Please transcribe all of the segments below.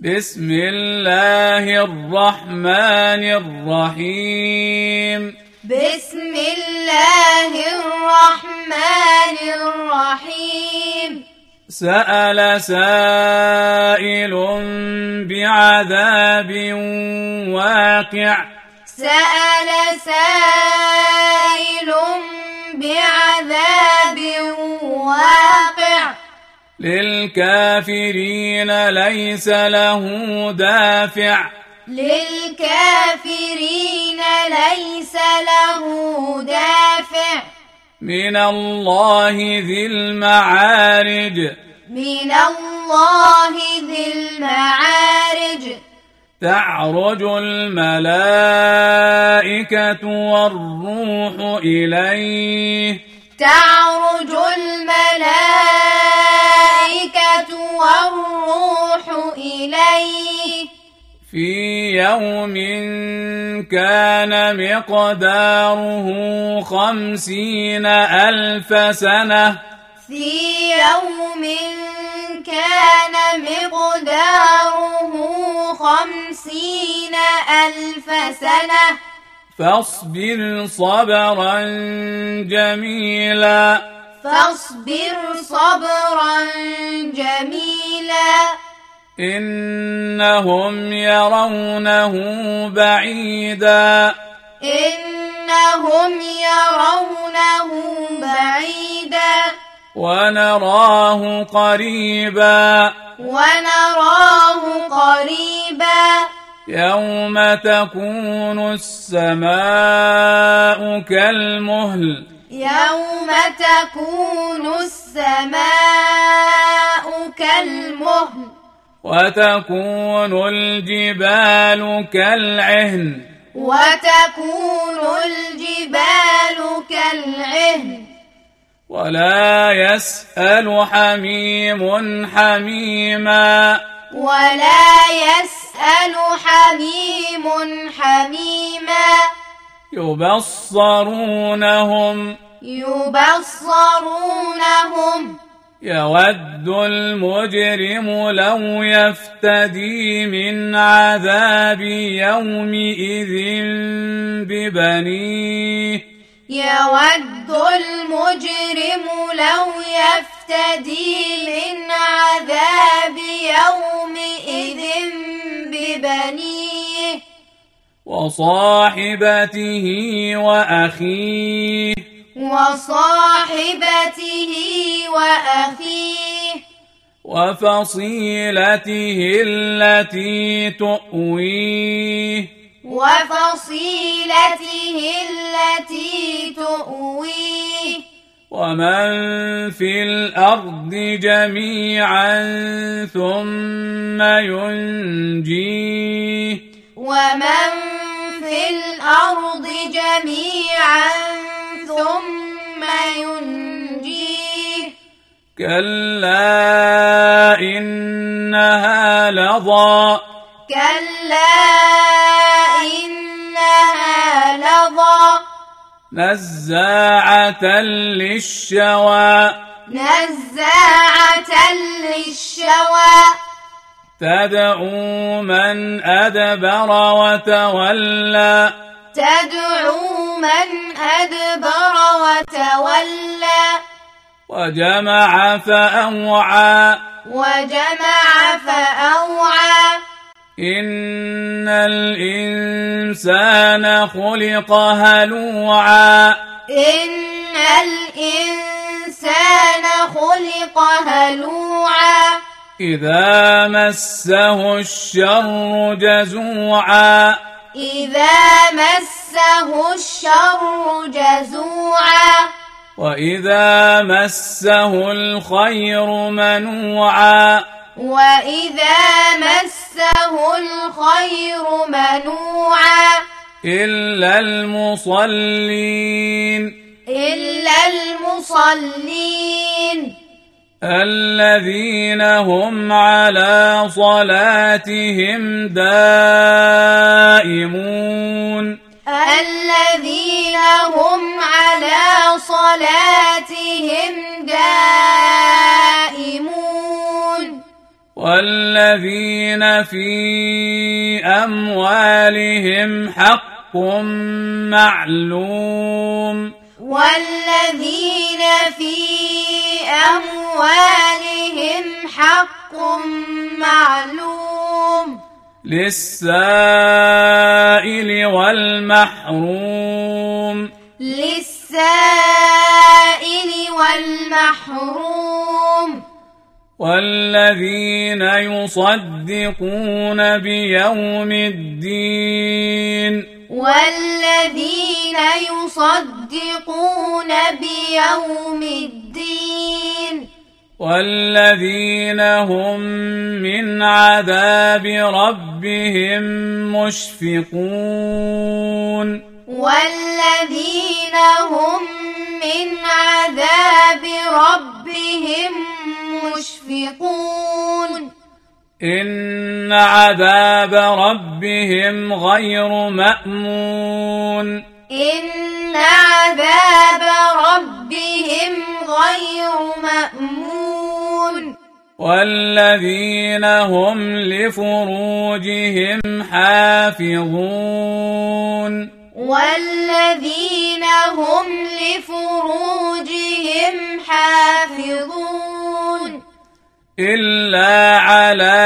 بسم الله الرحمن الرحيم. بسم الله الرحمن الرحيم. سأل سائل بعذاب واقع. سأل سائل للكافرين ليس له دافع. للكافرين ليس له دافع. من الله ذي المعارج. من الله ذي المعارج. تعرج الملائكة والروح إليه. تعرج الملائكة إليه في يوم كان مقداره خمسين ألف سنة. في يوم كان مقداره خمسين ألف سنة. فاصبر صبرا جميلا. فاصبر صبرا جميلا. إنهم يرونه بعيدا. إنهم يرونه بعيدا. ونراه قريبا. ونراه قريبا. يوم تكون السماء كالمهل. يوم تكون السماء كالمهل. وتكون الجبال كالعهن. وتكون الجبال كالعهن. ولا يسأل حميم حميما. ولا يسأل حميم حميما. يبصرونهم. يبصرونهم. يود المجرم لو يفتدي من عذاب يومئذ ببنيه. يود المجرم لو يفتدي من عذاب يومئذ ببنيه. وصاحبته وأخيه. وصاحبته وأخيه وفصيلته التي تؤويه. وفصيلته التي تؤويه. ومن في الأرض جميعا ثم ينجيه. ومن في الأرض جميعا كلا إنها لظى كلا إنها لظى نزاعة للشوى نزاعة للشوى تدعو من أدبر وتولى تدعو من أدبر وتولى وجمع فأوعى. وجمع فأوعى. إن الإنسان خلق هلوعا. إن الإنسان خلق هلوعا. إذا مسه الشر جزوعا. إذا مسه الشر جزوعا. وإذا مسه الخير منوعا وإذا مسه الخير منوعا إلا المصلين إلا المصلين الذين هم على صلاتهم دائمون الذين هم على صلاتهم دائمون. والذين في أموالهم حق معلوم. والذين في أموالهم حق معلوم. للسائل والمحروم. للسائل والمحروم والذين يصدقون بيوم الدين. والذين يصدقون بيوم الدين. والذين هم من عذاب ربهم مشفقون. والذين هم من عذاب ربهم مشفقون. إن عذاب ربهم غير مأمون. إن عذاب ربهم غير مأمون. والذين هم لفروجهم حافظون. والذين هم لفروجهم حافظون. إلا على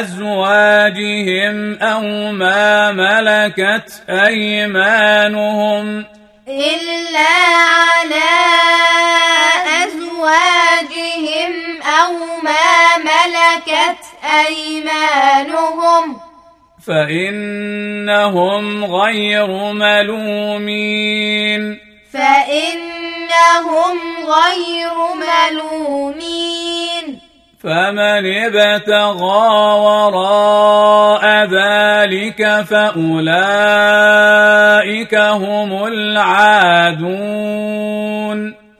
أزواجهم أو ما ملكت أيمانهم. إلا على أزواجهم أو ما ملكت أيمانهم. فإنهم غير ملومين. فإنهم غير ملومين. فمن ابتغى وراء ذلك فأولئك هم العادون.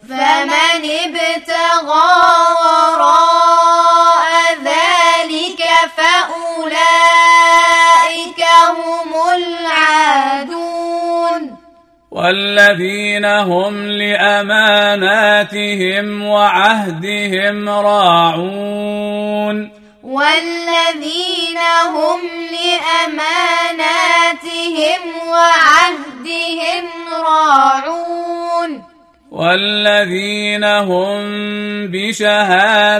فمن ابتغى والذين هم لأماناتهم وعهدهم راعون. والذين هم لأماناتهم وعهدهم راعون. والذين هم بشهاداتهم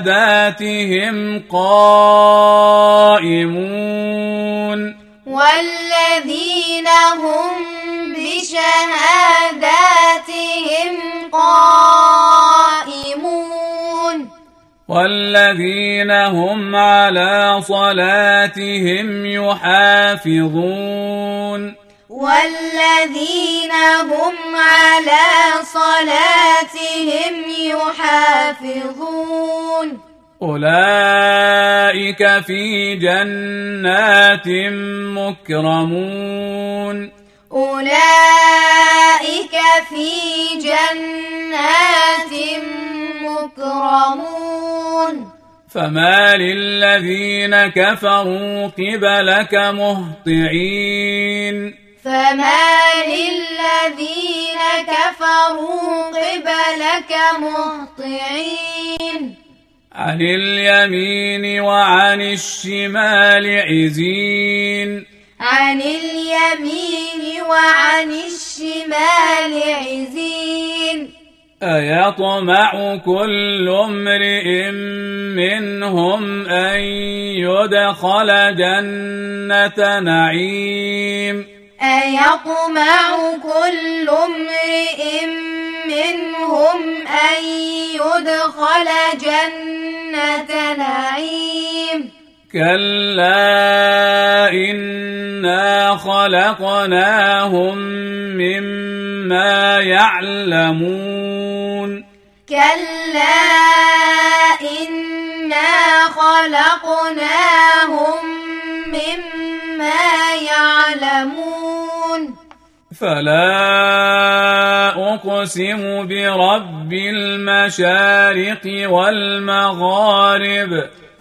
قائمون. والذين هم بشهاداتهم قائمون. والذين هم على صلاتهم يحافظون. والذين هم على صلاتهم يحافظون. أولئك في جنات مكرمون. أولئك في جنات مكرمون. فما للذين كفروا قبلك مهطعين. فما للذين كفروا قبلك مهطعين. عن اليمين وعن الشمال عزين. عن اليمين وعن الشمال عزين. أيطمع كل امرئ منهم أن يدخل جنة نعيم. أيطمع كل امرئ منهم أن يدخل جنة نعيم. كلا إنا خلقناهم مما يعلمون. كلا إنا خلقناهم مما يعلمون. فلا أقسم برب المشارق والمغارب.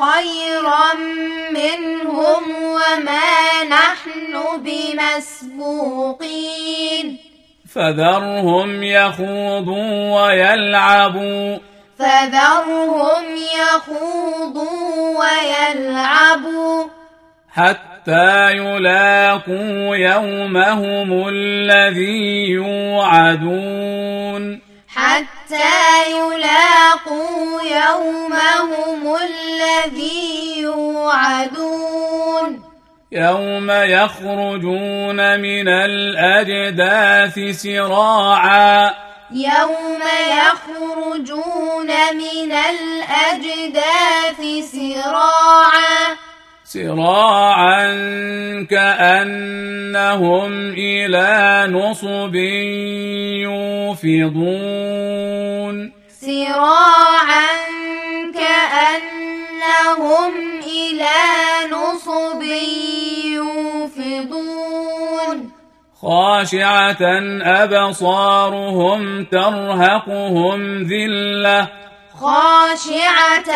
خيرا منهم وما نحن بمسبوقين. فذرهم يخوضوا ويلعبوا. فذرهم يخوضوا ويلعبوا. حتى يلاقوا يومهم الذي يوعدون. حتى يلاقوا يومهم الذي يوعدون. يوم يخرجون من الأجداث سراعا. يوم يخرجون من الأجداث سراعا. سراعا كأنهم إلى نصب يوفضون. سراعا كأنهم إلى نصب يوفضون خاشعة أبصارهم ترهقهم ذلة. خاشعة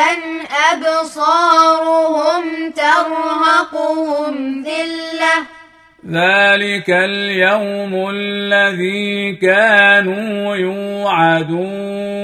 أبصارهم ترهقهم ذلة. ذلك اليوم الذي كانوا يوعدون.